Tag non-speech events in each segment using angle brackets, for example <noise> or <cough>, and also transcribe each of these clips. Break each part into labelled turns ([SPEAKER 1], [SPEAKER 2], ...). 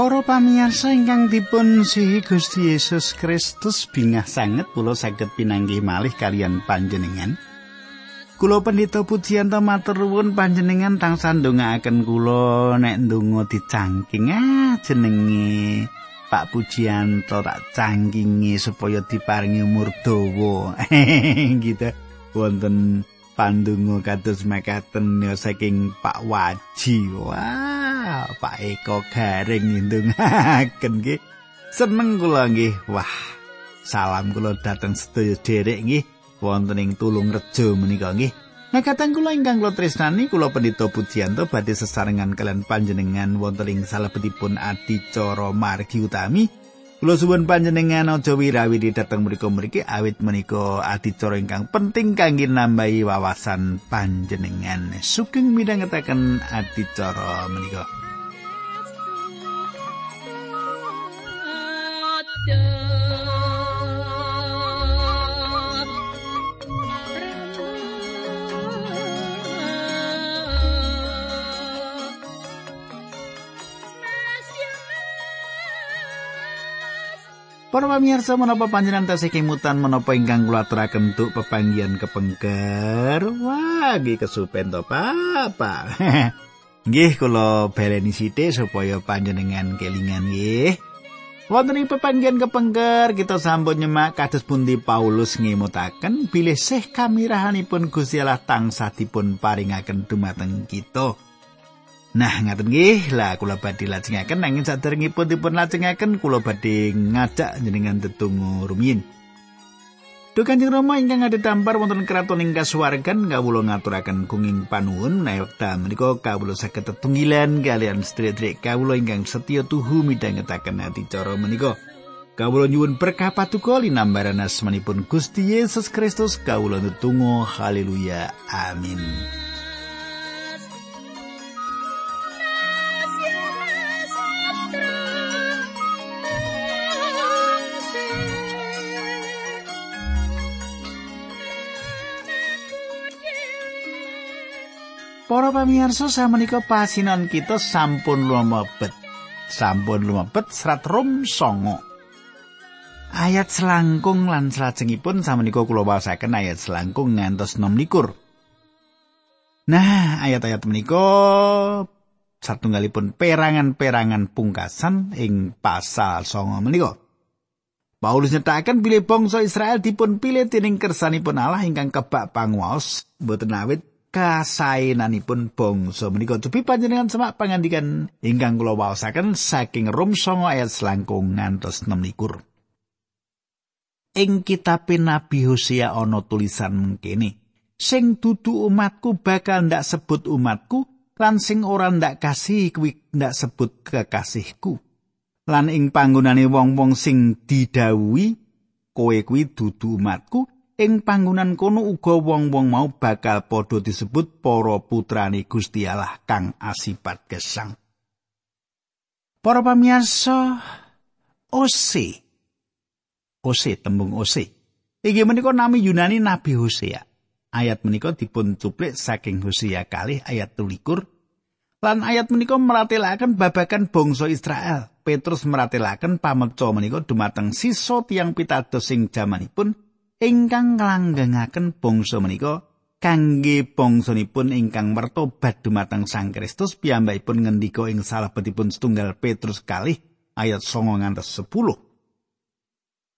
[SPEAKER 1] Para pamirsa ingkang dipun sihi Gusti Yesus Kristus bingah sanget kula saged pinanggih malih kalian panjenengan. Kula pendhita pujian matur nuwun panjenengan tansah ndongaaken kula nek ndonga dicangking ah jenenge Pak Pujianto tak cangkingi supaya diparingi umur dawa. <laughs> gitu. Wonten pandonga kados mekaten saking Pak Waji. Wah, Pak Eko garing ndongaken <laughs> nggih. Seneng kula nggih. Wah, salam kula dhateng sedaya derek nggih wonten ing Tulung Rejo menika nggih. Nah katang kula ingkang kula tresnani kula pendhita Pujianto badhe sesarengan kalian panjenengan wonten ing salebetipun adicara margi utami Kula suwun panjenengan aja wirawiri dhateng mriku-mriki awit menika adicara ingkang penting kangge nambahi wawasan panjenengan. Sugeng midhangetaken adicara menika. Para pamirsa menapa panjenengan tasih kemutan menapa ingkang kula aturaken untuk pepanggihan kepengker? Wah, nggih kesupen to, Papa. <laughs> Nggih kula baleni sithik supaya panjenengan kelingan nggih. Wonten ing pepanggihan kepengker kita sampun nyemak kados pundi Paulus ngemutaken bilih sih kamirahanipun Gusti Allah tansah dipun paringaken dumateng kita. Nah, ngaten nggih, lah kula badhe lajengaken nanging saderengipun dipun lajengaken kula badhe ngajak jenengan tetunggu rumiyin. Duh Kanjeng Rama ingkang ada tampar wonten kraton ing kasuwargan kawula ngaturaken kenging panuwun. Menawi wekdal menika kawula saged tetunggilan kalian sedherek kawula ingkang setya tuhu midhangetaken ati cara menika. Kawula nyuwun berkah patuko linambaran asmanipun Gusti Yesus Kristus. Kawula netunggal haleluya. Amin. Para pamirsa samenika pasinan kita sampun lumebet. Sampun lumebet serat rum songo. Ayat selangkung lan salajengipun samenika kula wasaken ayat selangkung ngantos 6 likur. Nah, ayat-ayat menika satunggalipun perangan-perangan pungkasan ing pasal songo menika. Paulus nyatakan bilih bangsa Israel dipun pilih dening kersanipun Allah ingkang kebak panguwaos mboten awit kasaenanipun bangsa menika cobi panjenengan semak pangandikan ingkang kula waosaken saking Rom 9 ayat selangkung ngantos 6 likur. Ing kitab Nabi Hosea ana tulisan mengkene, sing dudu umatku bakal ndak sebut umatku lan sing ora ndak kasih kuwi ndak sebut kekasihku. Lan ing panggonane wong-wong sing didhawuhi kowe kuwi dudu umatku, ing panggonan kono uga wong-wong mau bakal padha disebut para putrane Gusti Allah kang asipat gesang. Para pamirsa, Ose. Ose tembung Ose. Iki menika nami Yunani Nabi Hosea. Ayat menika dipun cuplik saking Hosea kalih ayat 13. Lan ayat menika meratelaken babagan bangsa Israel. Petrus meratelaken pameca menika dumateng sisa tiang pitados sing jamanipun ingkang nglanggengaken bangsa menika kangge bangsanipun ingkang mertobat dumateng Sang Kristus piyambakipun ngendika ing salebetipun setunggal Petrus kalih ayat 9 ngantos 10.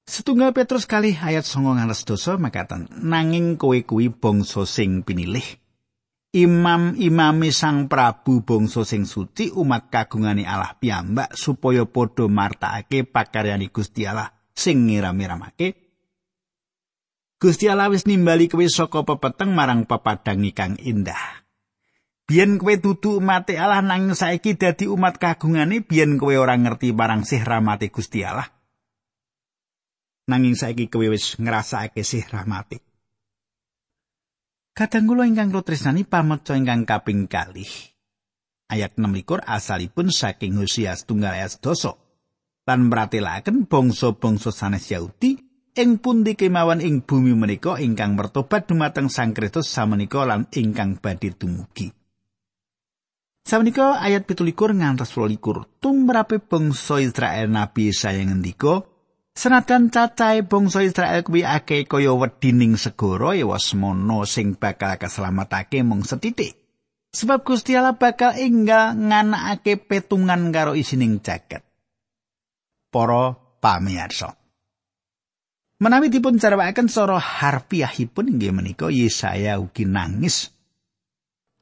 [SPEAKER 1] Setunggal Petrus kalih ayat 9 ngantos dosa makaten nanging kowe kuwi bangsa sing pinilih. Imam-imami Sang Prabu bangsa sing suci umat kagungane Allah piyambak supaya padha martakake pakaryane Gusti Allah sing ngira-miramake Gusti Allah wis nimbali kowe saka pepeteng marang pepadang kang indah. Biyen kowe dudu umat Allah nang saiki dadi umat kagungane, biyen kowe ora ngerti marang sih rahmate Gusti Allah. Nanging saiki kowe wis ngrasakake sih rahmate. Kadang kula ingkang tresnani pameca ingkang kaping kalih. Ayat 6 likur asalipun saking Hosea setunggal ayat doso. Lan meratelaken bangsa-bangsa sanes Yahudi ing pundi kemawon ing bumi menika ingkang mertobat dumateng Sang Kristus samenika lan ingkang badhe dumugi. Sabenika ayat 17 ngantos 18 tumrape bangsa Israel nabi saya ngendika Senajan cacahe bangsa Israel kuwi akeh kaya wedining segara ya wasmono sing bakal keslametake mung setitik. Sebab Gusti Allah bakal enggal nganakake petungan karo isining jagat. Para pamirsa. Menawi dipun carwakaken cara harfiahipun inggih menika Yesaya ugi nangis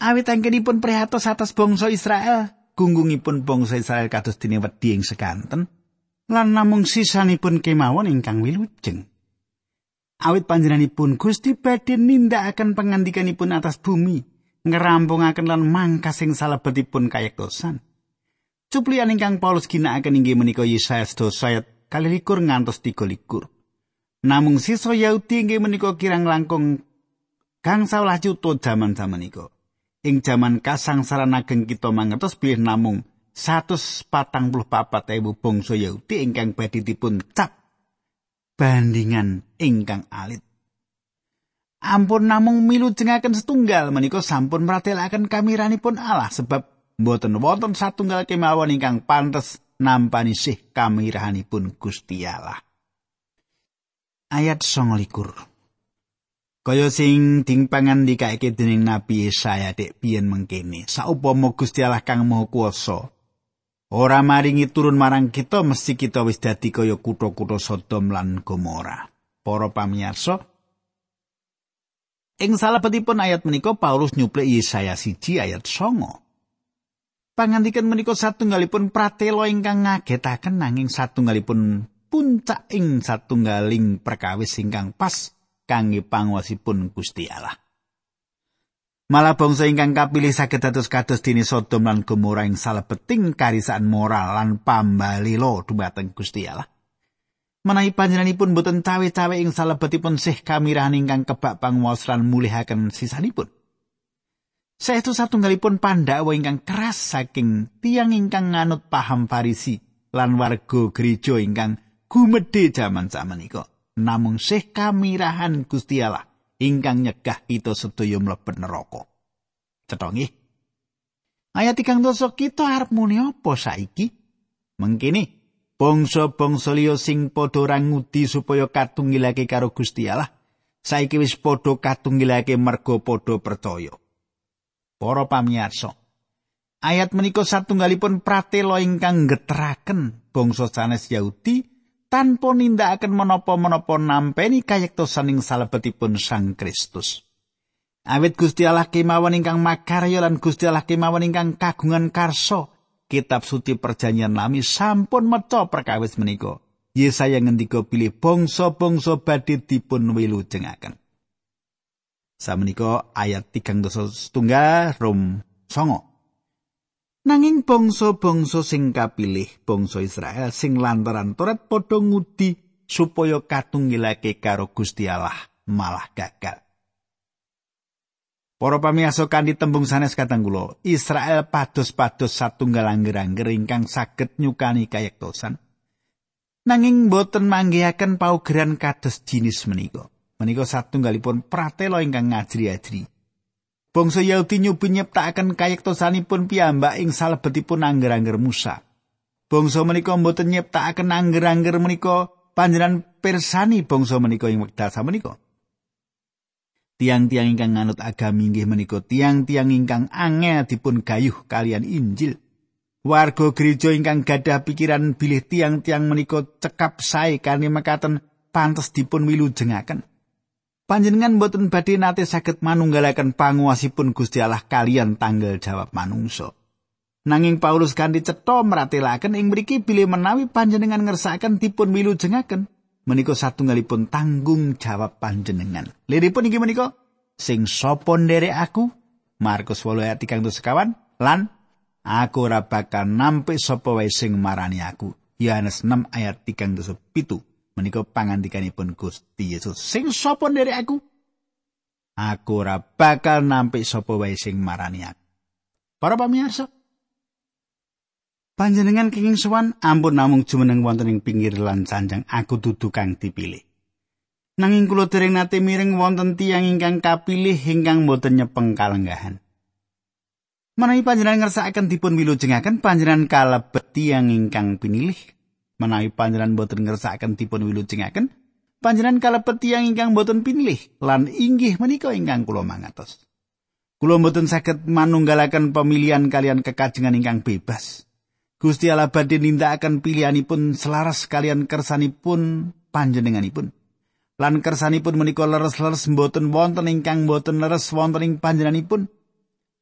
[SPEAKER 1] Awit anggenipun prihatos atas bangsa Israel, gunggungipun bangsa Israel kados dene wedi ing sekanten, lan namung sisanipun kemawon ingkang wilujeng. Awit panjenenganipun Gusti badhe nindakaken pangandikanipun atas bumi, ngerampungaken lan mangkas ing salebetipun kayektosan. Cuplian ingkang Paulus ginakaken inggih menika Yesaya 2 ayat 21 ngantos 23. Namung sisa Yahudi inggih menika kirang langkung gangsal juta jaman-jaman iku. ing jaman kasangsaran ageng kita mangertos bilih namung 144 ewu bangsa Yahudi ingkang badhe dipun cap bandingan ingkang alit. Ampun namung milu jengaken setunggal menika sampun mratelaken kamiranipun Allah sebab mboten wonten satunggal kemawon ingkang pantes nampani sih kamirahanipun Gusti Allah. Ayat 29 Kaya sing ding pangandikake dening Nabi Yesaya dek biyen mengkene, saupama Gusti Allah kang Maha Kuwasa ora maringi turun marang kita mesti kita wis dadi kaya kutha-kutha Sodom lan Gomora. Para pamirsa, ing salebetipun ayat menika Paulus nyuplik Yesaya siji ayat songo. Pangandikan menika satunggalipun pratela ingkang ngagetaken nanging satunggalipun puncak ing satunggaling perkawis ingkang pas kangge panguwasipun Gusti Allah. Malah bangsa ingkang kapilih saged dados kados dene Sodom lan Gomora ing salebeting karisaan moral lan pambalilo dumateng Gusti Allah. Menawi panjenenganipun boten cawe-cawe ing salebetipun sih kamirahan ingkang kebak panguwas lan mulihaken sisanipun. Saestu satunggalipun pandhawa ingkang keras saking tiang ingkang nganut paham Farisi lan warga gereja ingkang gumedhe jaman samenika. namung sih kamirahan Gusti Allah ingkang nyegah kita sedaya mlebet neraka. Cetongi. Ayat ikang dosa kita arep muni apa saiki? Mengkini, bangsa-bangsa liya sing padha ora ngudi supaya katunggilake karo Gusti Allah, saiki wis padha katunggilake merga padha percaya. Para pamirsa, ayat menika satunggalipun pratela ingkang geteraken bangsa sanes Yahudi tanpa nindakaken menapa-menapa nampeni kayektosan ing salebetipun Sang Kristus. Awit Gusti Allah kemawon ingkang makarya lan Gusti Allah kemawon ingkang kagungan karso, kitab suci perjanjian lami sampun meca perkawis menika. Yesaya ngendika pilih bangsa-bangsa badhe dipun wilujengaken. Samenika ayat 3 setunggal Rom 9. Nanging bangsa-bangsa sing kapilih, bangsa Israel sing lantaran Toret padha ngudi supaya katunggilake karo Gusti Allah malah gagal. Para pamiyasa kanthi tembung sanes katang kula, Israel pados-pados satunggal angger-angger ingkang saged nyukani kayektosan. Nanging boten manggihaken paugeran kados jinis menika. Menika satunggalipun pratela ingkang ngajri-ajri. Bangsa Yahudi nyobi nyiptakaken kayektosanipun piyambak ing salebetipun angger-angger Musa. Bangsa menika mboten nyiptakaken angger-angger menika panjenengan persani bangsa menika ing wekdal samenika. Tiang-tiang ingkang nganut agami inggih menika tiang-tiang ingkang angel dipun gayuh kalian Injil. Warga gereja ingkang gadah pikiran bilih tiang-tiang menika cekap sae kanthi mekaten pantes dipun wilujengaken. Panjenengan boten badhe nate saged manunggalaken panguwasipun Gusti Allah kalian tanggal jawab manungsa. Nanging Paulus kanthi cetha meratelaken ing mriki bilih menawi panjenengan ngersakaken dipun wilujengaken menika satunggalipun tanggung jawab panjenengan. Liripun inggih menika sing sapa nderek aku Markus 8 ayat 3 sekawan lan aku ora bakal nampik sapa wae sing marani aku. Yohanes 6 ayat 3 7. Menika pangandikanipun Gusti Yesus. Sing sapa nderek aku? Aku ora bakal nampik sapa wae sing marani aku. Para pamirsa panjenengan kenging sowan ampun namung jumeneng wonten ing pinggir lan sanjang aku dudu kang dipilih. Nanging kula dereng nate miring wonten tiyang ingkang kapilih ingkang boten nyepeng kalenggahan. Menawi panjenengan ngersakaken dipun wilujengaken panjenengan kalebet tiyang ingkang pinilih. Menawi panjenengan boten ngersakaken dipun wilujengaken panjenengan kalebet tiyang ingkang boten pinilih lan inggih menika ingkang kula mangatos. Kula boten saged manunggalaken pemilihan kalian kekajengan ingkang bebas. Gusti Allah badhe nindakaken pilihanipun selaras kalian kersanipun panjenenganipun. Lan kersanipun menika leres-leres boten wonten ingkang boten leres wonten ing panjenenganipun.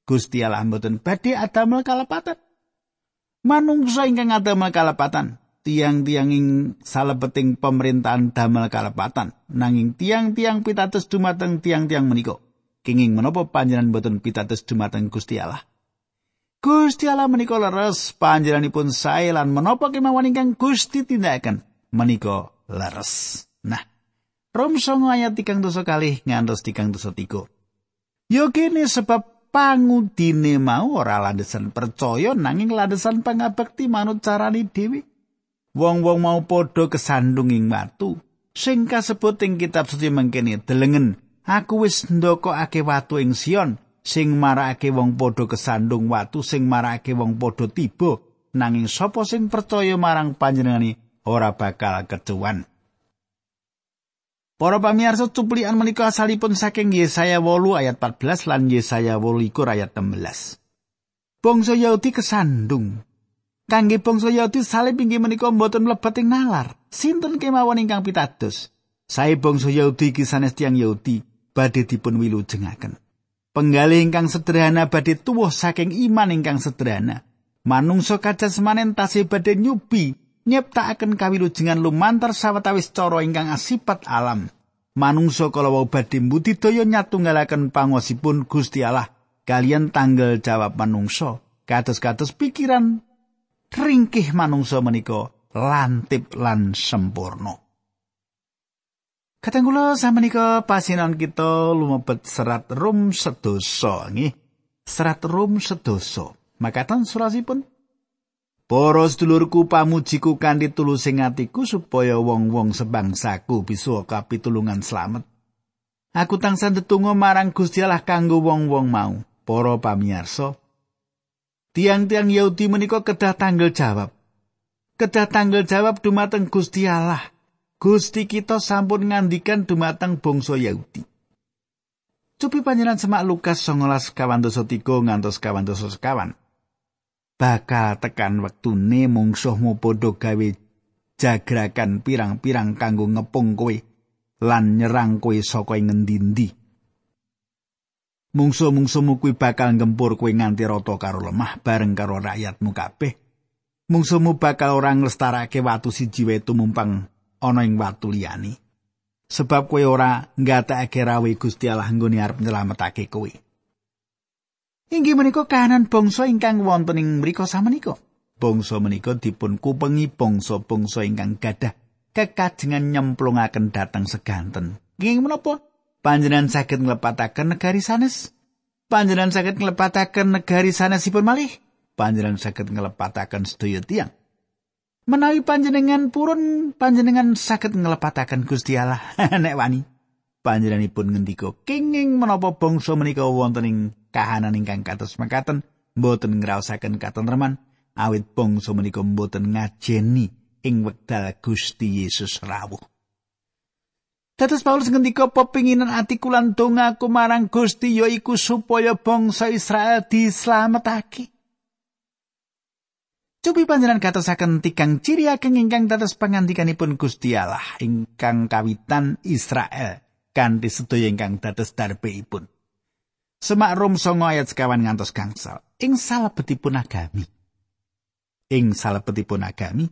[SPEAKER 1] Gusti Allah mboten badhe adamel kalepatan. Manungsa ingkang adamel kalepatan, tiang-tiang ing salebeting pemerintahan damel kalepatan, nanging tiang-tiang pitados dumateng tiang-tiang menika. Kenging menapa panjenengan mboten pitados dumateng Gusti Allah? Gusti Allah menika leres panjenenganipun sae lan menapa kemawon ingkang Gusti tindakaken menika leres. Nah, Rom songo ayat tigang dosa kali ngantos tigang dosa tiga. Yo kene sebab pangudine mau ora landesan percaya nanging landesan pangabekti manut carane dhewe. Wong-wong mau padha kesandung ing watu. Sing kasebut ing kitab suci mangkene delengen, aku wis ndokokake watu ing Sion sing marakake wong padha kesandung watu sing marakake wong padha tiba nanging sapa sing percaya marang panjenengane ora bakal kecuwan. Para pamirsa cuplikan menika asalipun saking Yesaya 8 ayat 14 lan Yesaya 8 ayat 16. Bangsa Yahudi kesandung. Kangge bangsa Yahudi salib inggih menika mboten mlebet ing nalar. Sinten kemawon ingkang pitados? Sae bangsa Yahudi sanes tiyang Yahudi badhe dipun wilujengaken. Penggalih ingkang sederhana badhe tuwuh saking iman ingkang sederhana. Manungsa kajasmanen tasih badhe nyubi nyiptakaken kawilujengan lumantar sawetawis cara ingkang asipat alam. Manungsa kala wau badhe mbudidaya nyatunggalaken pangosipun Gusti Allah kalian tanggal jawab manungsa kados-kados pikiran ringkih manungsa menika lantip lan sempurna. Katanggula samenika pasinan kita lumebet serat rum sedoso nggih. Serat rum sedoso. Makatan surasipun Para sedulurku pamujiku kanthi tulusing atiku supaya wong-wong sebangsaku bisa kapitulungan slamet. Aku tansah ndedonga marang Gusti Allah kanggo wong-wong mau, para pamirsa. Tiang-tiang Yahudi menika kedah tanggal jawab. Kedah tanggal jawab dumateng Gusti Allah. Gusti kita sampun ngandikan dumateng bangsa Yahudi. Cupi panjenengan semak Lukas 19 kawan dosa 3 ngantos kawan dosa sekawan. bakal tekan wektune mungsuhmu padha gawe jagrakan pirang-pirang kanggo ngepung kowe lan nyerang kowe saka ngendi-endi. Mungsuh-mungsuhmu kuwi bakal ngempur kowe nganti rata karo lemah bareng karo rakyatmu kabeh. Mungsuhmu bakal ora nglestarake watu siji wae tumumpang ana ing watu liyane. Sebab kowe ora nggatekake rawe Gusti Allah nggone arep nyelametake kowe. Inggih menika kahanan bangsa ingkang wonten ing mriku samenika. Bangsa menika dipun kupengi bangsa-bangsa ingkang gadah kekajengan nyemplungaken dhateng seganten. Inggih menapa? Panjenengan saged nglepataken negari sanes? Panjenengan saged nglepataken negari sanesipun malih? Panjenengan saged nglepataken sedaya tiyang? Menawi panjenengan purun, panjenengan saged nglepataken Gusti Allah <laughs> nek wani. Panjenenganipun ngendika, "Kenging menapa bangsa menika wonten ing kahanan ingkang kados mekaten mboten ngraosaken katentreman awit bangsa menika mboten ngajeni ing wekdal Gusti Yesus rawuh. Dados Paulus ngendika pepinginan atiku lan dongaku marang Gusti yaiku supaya bangsa Israel dislametake. Cupi panjenengan katosaken tikang ciri ageng ingkang dados pangandikanipun Gusti Allah ingkang kawitan Israel kanthi sedaya ingkang dados darbeipun. Semak Rom songo ayat sekawan ngantos gangsal. Ing salebetipun agami. Ing salebetipun agami.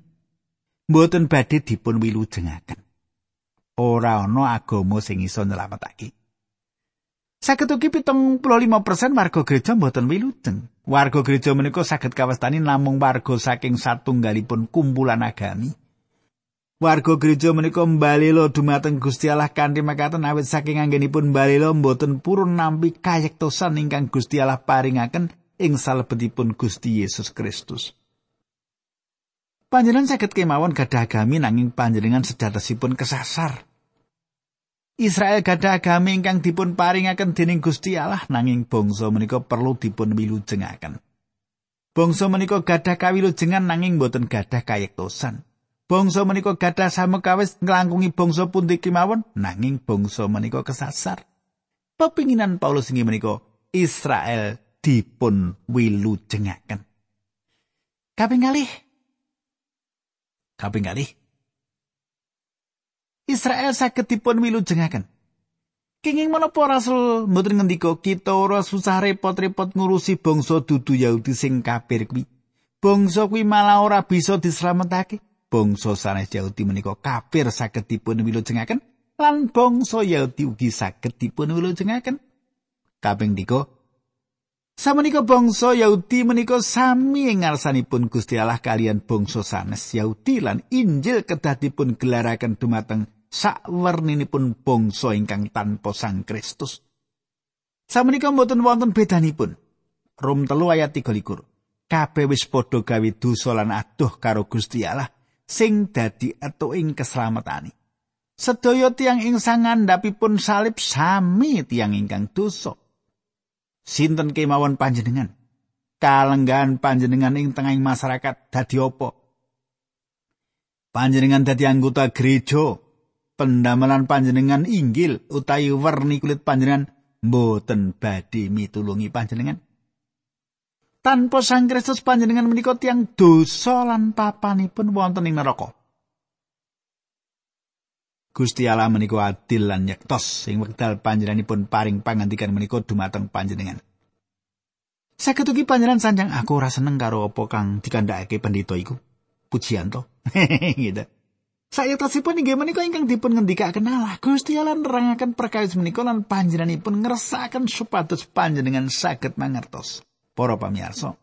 [SPEAKER 1] Mboten badhe dipun wilujengaken. Ora ana agama sing iso nyelametake. Saged ugi pitung puluh lima persen warga gereja mboten wilujeng. Warga gereja menika saged kawastani namung warga saking satunggalipun kumpulan agami. Warga gereja menika mbalela dumateng Gusti Allah kanthi makaten awit saking anggenipun mbalela mboten purun nampi kayektosan ingkang Gusti Allah paringaken ing salebetipun Gusti Yesus Kristus. Panjenengan saged kemawon gadah agami nanging panjenengan sejatosipun kesasar. Israel gadah agami ingkang dipun paringaken dening Gusti Allah nanging bangsa menika perlu dipun wilujengaken. Bangsa menika gadah kawilujengan nanging boten gadah kayektosan. Bangsa menika gadah samekawis nglangkungi bangsa pundi kemawon nanging bangsa menika kesasar. Pepinginan Paulus inggih menika Israel dipun wilujengaken. Kaping kalih. Kaping kalih. Israel saged dipun wilujengaken. Kenging menapa Rasul mboten ngendika kita ora susah repot-repot ngurusi bangsa dudu Yahudi sing kafir kuwi. Bangsa kuwi malah ora bisa dislametake. Bangsa sanes Yahudi menika kafir saged dipun wilujengaken lan bangsa Yahudi ugi saged dipun wilujengaken. Kaping 3 Samenika bangsa Yahudi menika sami ngarsanipun Gusti Allah kalian bangsa sanes Yahudi lan Injil kedah dipun gelaraken dumateng sakwerninipun bangsa ingkang tanpa Sang Kristus. Samenika mboten wonten bedanipun. Rom telu ayat 23. Kabeh wis padha gawe dosa lan adoh karo Gusti Allah sing dadi etuking keslametane. Sedaya tiang ing sangandhapipun salib sami tiang ingkang dosa. Sinten kemawon panjenengan? Kalenggahan panjenengan ing tengahing masyarakat dadi apa? Panjenengan dadi anggota gereja pendamelan panjenengan inggil utawi werni kulit panjenengan mboten badhe mitulungi panjenengan. Tanpa Sang Kristus panjenengan menika tiang dosa lan papanipun wonten ing neraka. Gusti Allah menika adil lan nyektos sing wekdal panjenenganipun paring pangandikan menika dumateng panjenengan. Saged ugi panjenengan sanjang aku ora seneng karo apa kang dikandhakake pendeta iku. Pujian to. <laughs> gitu. Sayatosipun inggih menika ingkang dipun ngendikaken Allah. Gusti Allah nerangaken perkawis menika lan panjenenganipun ngersakaken supados panjenengan saged mangertos. Para pamirsa,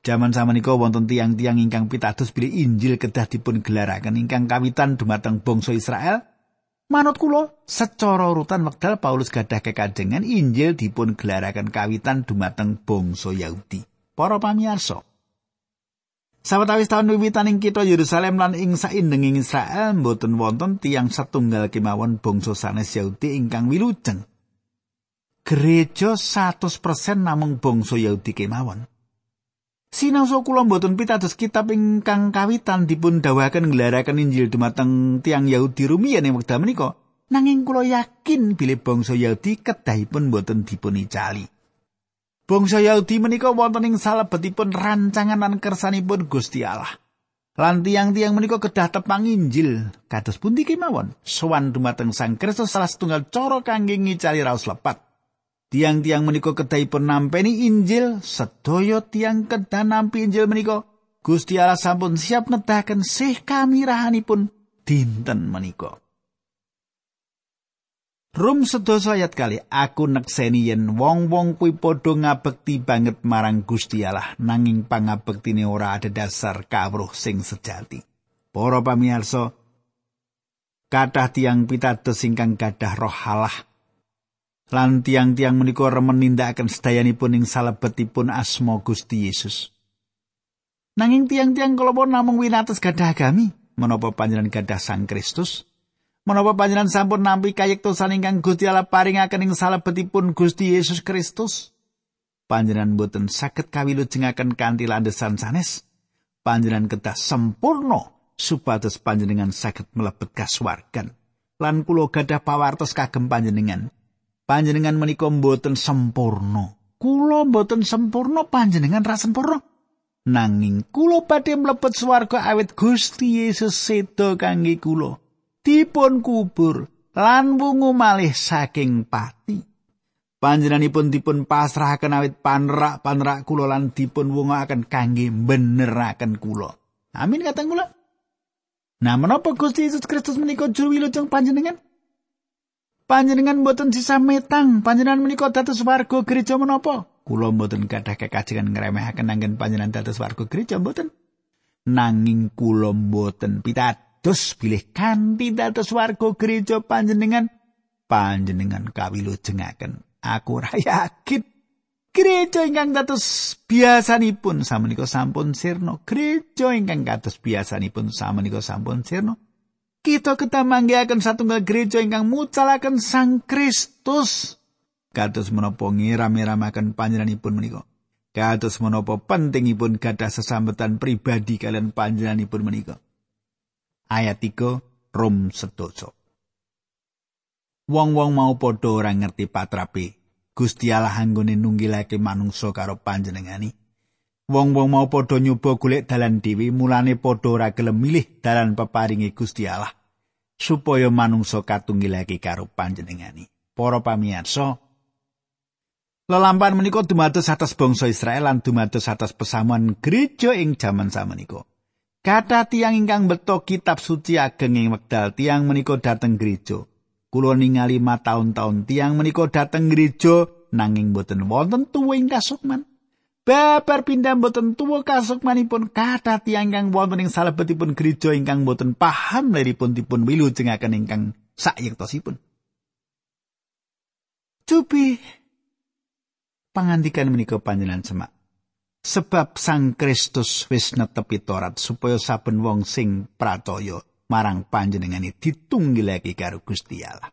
[SPEAKER 1] Jaman samenika wonten tiang-tiang ingkang pitados bilih Injil kedah dipun gelaraken ingkang kawitan dumateng bangsa Israel. Manut kula, secara urutan wekdal Paulus gadah kekajengan Injil dipun gelaraken kawitan dumateng bangsa Yahudi. Para pamirsa, Sawetawis taun wiwitaning kita Yerusalem lan ing saindenging Israel mboten wonten tiang satunggal kemawon bangsa sanes Yahudi ingkang wilujeng. Gereja 100% namung bangsa Yahudi kemawon. Sinausa kula mboten pitados kitab ingkang kawitan dipun dawuhaken nglaraken Injil dumateng tiang Yahudi rumiyin ing wekdal menika. Nanging kula yakin bilih bangsa Yahudi kedahipun mboten dipun icali. Bangsa Yahudi menika wonten ing salebetipun rancangan lan kersanipun Gusti Allah. Lan tiang-tiang menika kedah tepang Injil kados pundi kemawon sowan dumateng Sang Kristus salah setunggal cara kangge ngicali raos lepat. Tiang-tiang menika kedahipun nampeni Injil, sedaya tiang kedah nampi Injil menika Gusti Allah sampun siap nedahaken sih kamirahanipun dinten menika. Rum sedasa ayat kali aku nekseni yen wong-wong kuwi padha ngabekti banget marang Gusti Allah nanging pangabektine ora ada dasar kawruh sing sejati. Para pamirsa, kathah tiang pitados ingkang gadah roh Allah lan tiang-tiang menika remen nindakaken sedayanipun ing salebetipun asma Gusti Yesus. Nanging tiang-tiang kalapa namung winates gadah agami, menapa panjenengan gadah Sang Kristus? Menapa panjenengan sampun nampi kayektosan ingkang Gusti Allah paringaken ing salebetipun Gusti Yesus Kristus? Panjenengan boten saged kawilujengaken kanthi landesan sanes. Panjenengan kedah sempurna supados panjenengan saged mlebet kasuwargan. Lan kula gadah pawartos kagem panjenengan. Panjenengan menika boten sempurna. Kula boten sempurna panjenengan ra sempurna. Nanging kula badhe mlebet swarga awit Gusti Yesus sedo kangge kula. dipun kubur lan wungu malih saking pati. Panjenenganipun dipun pasrahaken awit panerak-panerak kula lan dipun wungaken kangge beneraken kula. Amin kateng kula. Nah, menapa Gusti Yesus Kristus menika juru wilujeng panjenengan? Panjenengan mboten sisa metang, panjenengan menika dados warga gereja menapa? Kula mboten gadah kekajengan ngremehaken anggen panjenengan dados warga gereja mboten. Nanging kula mboten pitat dados bilih kanthi dados warga gereja panjenengan. Panjenengan kawilujengaken. Aku ora <laughs> yakin. Gereja ingkang dados biasanipun. Samenika sampun sirna. Gereja ingkang kados biasanipun. Samenika sampun sirna kita kedah manggihaken satunggal gereja ingkang mucalaken Sang Kristus. Kados menapa ngiram-iramaken panjenenganipun menika. Kados menapa pentingipun gadah sesambetan pribadi kalian panjenenganipun menika. Ayat 3 Rom sedoso. Wong-wong mau padha ora ngerti patrape. Gusti Allah anggone nunggilake manungsa karo panjenengani. Wong-wong mau padha nyoba golek dalan dhewe, mulane padha ora gelem milih dalan peparinge Gusti Allah supaya manungsa katunggilake karo panjenengani. Para pamirsa, lelampahan menika dumados atas bangsa Israel lan dumados atas pesamuan gereja ing jaman samenika. Kata tiang ingkang beto kitab suci ageng ing wekdal tiang menika dateng gereja. Kulo ningali lima tahun-tahun tiang menika dateng gereja nanging boten wonten tuwing kasukman. Babar pindah boten tuwa kasukmanipun kata tiang ingkang wonten ing salebetipun gereja ingkang boten paham leripun dipun wilujengaken ingkang sayektosipun. Cupi pangandikan menika panjenengan semak. Sebab Sang Kristus wis netepi Torat supaya saben wong sing pracaya marang panjenengane ditunggilake karo Gusti Allah.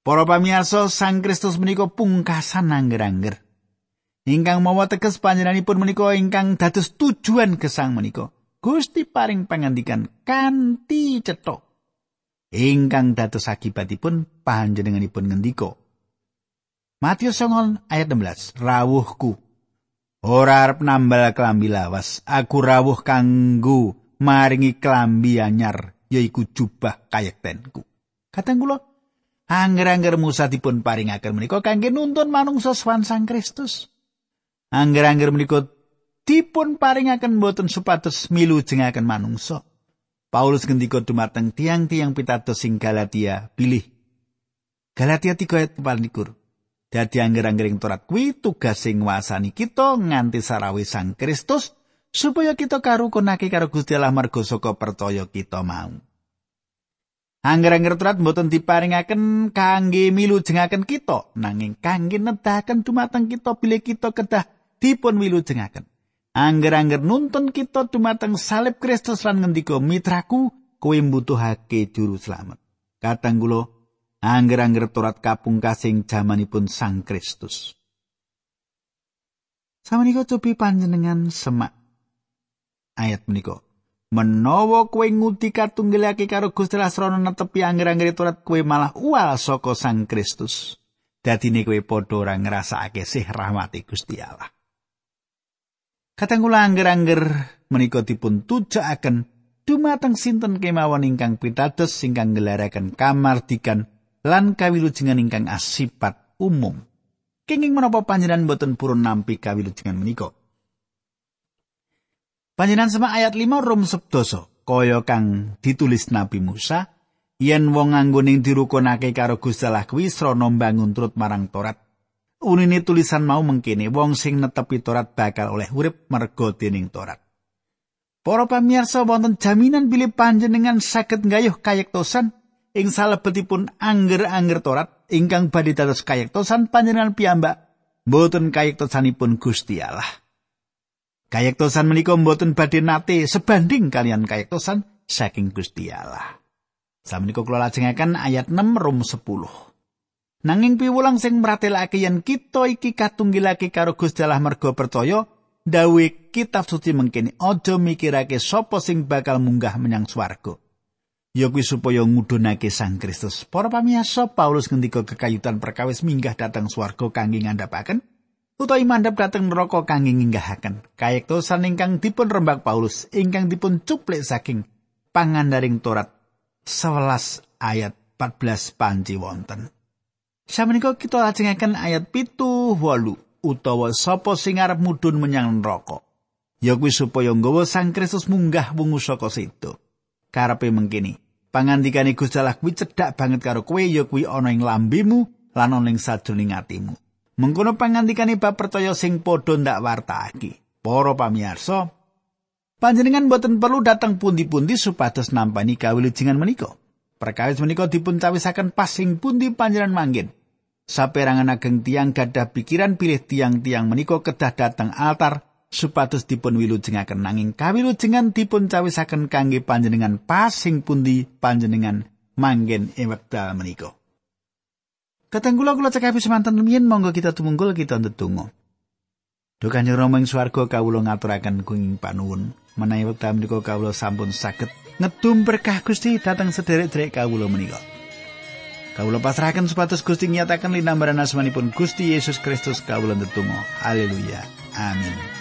[SPEAKER 1] Para pamirsa, Sang Kristus menika pungkasan angger-angger. Ingkang mawa teges panjenenganipun menika ingkang dados tujuan gesang menika. Gusti paring pangandikan kanthi cetha ingkang dados akibatipun panjenenganipun ngendika. Matius 9 ayat 16 rawuhku. Ora arep nambal klambi lawas. Aku rawuh kanggo maringi klambi anyar yaiku jubah kayektenku. Kateng kula angger-angger Musa dipun paringaken menika kangge nuntun manungsa swan Sang Kristus Angger-angger menika dipun paringaken boten supados milu jengaken manungsa. Paulus ngendika dumateng tiang-tiang pitados sing Galatia, pilih. Galatia 3 ayat 24. Dadi angger-anggering Torat kuwi tugas sing nguasani kita nganti sarawi Sang Kristus supaya kita karukunake karo Gusti Allah marga saka percaya kita mau. Angger-angger Torat mboten diparingaken kangge milu jengaken kita, nanging kangge nedahaken dumateng kita bilih kita kedah dipun wilujengaken. Angger-angger nuntun kita dumateng salib Kristus lan ngendika mitraku kowe mbutuhake juru slamet. Katang kula angger-angger turat kapungkasing jamanipun Sang Kristus. Samenika cobi panjenengan semak ayat menika. Menawa kowe nguti katunggilake karo Gusti Allah srana netepi angger-angger turat kowe malah uwal saka Sang Kristus. Dadine kowe padha ora ngrasakake sih rahmati Gusti Allah. Katanggula angger-angger menika dipun tujakaken dumateng sinten kemawon ingkang pitados ingkang ngelaraken kamardikan lan kawilujengan ingkang asipat umum. Kenging menapa panjenengan boten purun nampi kawilujengan menika? Panjenengan sama ayat 5 Rom sepdoso kaya kang ditulis Nabi Musa yen wong anggoning dirukunake karo Gusti Allah kuwi srana mbangun marang Torat Unine tulisan mau mengkene wong sing netepi Torat bakal oleh urip merga dening Torat. Para pamirsa wonten jaminan bilih panjenengan saged nggayuh kayektosan ing salebetipun angger-angger Torat ingkang badhe dados kayektosan panjenengan piyambak mboten kayektosanipun Gusti Allah. Kayektosan menika mboten badhe nate sebanding kalian kayektosan saking Gusti Allah. Samenika kula lajengaken ayat 6 Rom 10. Nanging piwulang sing mratelake yen kita iki katunggilake karo Gusti Allah merga percaya, dawe kitab suci mengkene aja mikirake sapa sing bakal munggah menyang swarga. Ya kuwi supaya ngudunake Sang Kristus. Para pamirsa, Paulus ngendika kekayutan perkawis minggah datang swarga kangge ngandhapaken utawi mandhap dateng neraka kangge nginggahaken. Kayektosan ingkang dipun rembak Paulus ingkang dipun cuplik saking pangandaring Torat 11 ayat 14 panci wonten. Samenika kita lajengaken ayat pitu walu utawa sapa sing arep mudhun menyang neraka. Ya kuwi supaya nggawa Sang Kristus munggah wungu saka situ. Karepe mengkini, pangandikane Gusti Allah kuwi cedhak banget karo kowe ya kuwi ana ing lambemu lan ana ing sajroning atimu. Mengkono pangandikane bab percaya sing padha ndak wartake. Para pamirsa, panjenengan boten perlu datang pundi-pundi supados nampani kawilujengan menika. Perkawis menika dipun cawisaken pas sing pundi panjenengan manggen. Saperangan ageng tiang gadah pikiran pilih tiang-tiang menika kedah dateng altar supados dipun wilujengaken nanging kawilujengan dipun cawisaken kangge panjenengan pasing pundi panjenengan manggen ing wekdal menika. Katenggula kula cekapi semanten lumiyin monggo kita tumunggul kita ndedonga. Duh Kanjeng Rama ing swarga kawula ngaturaken kuning panuwun menawi wekdal menika kawula sampun saged ngedum berkah Gusti dhateng sederek-derek kawula menika. Kawula pasrahaken supados Gusti nyataken linambaran asmanipun Gusti Yesus Kristus kawula ndedonga. Haleluya. Amin.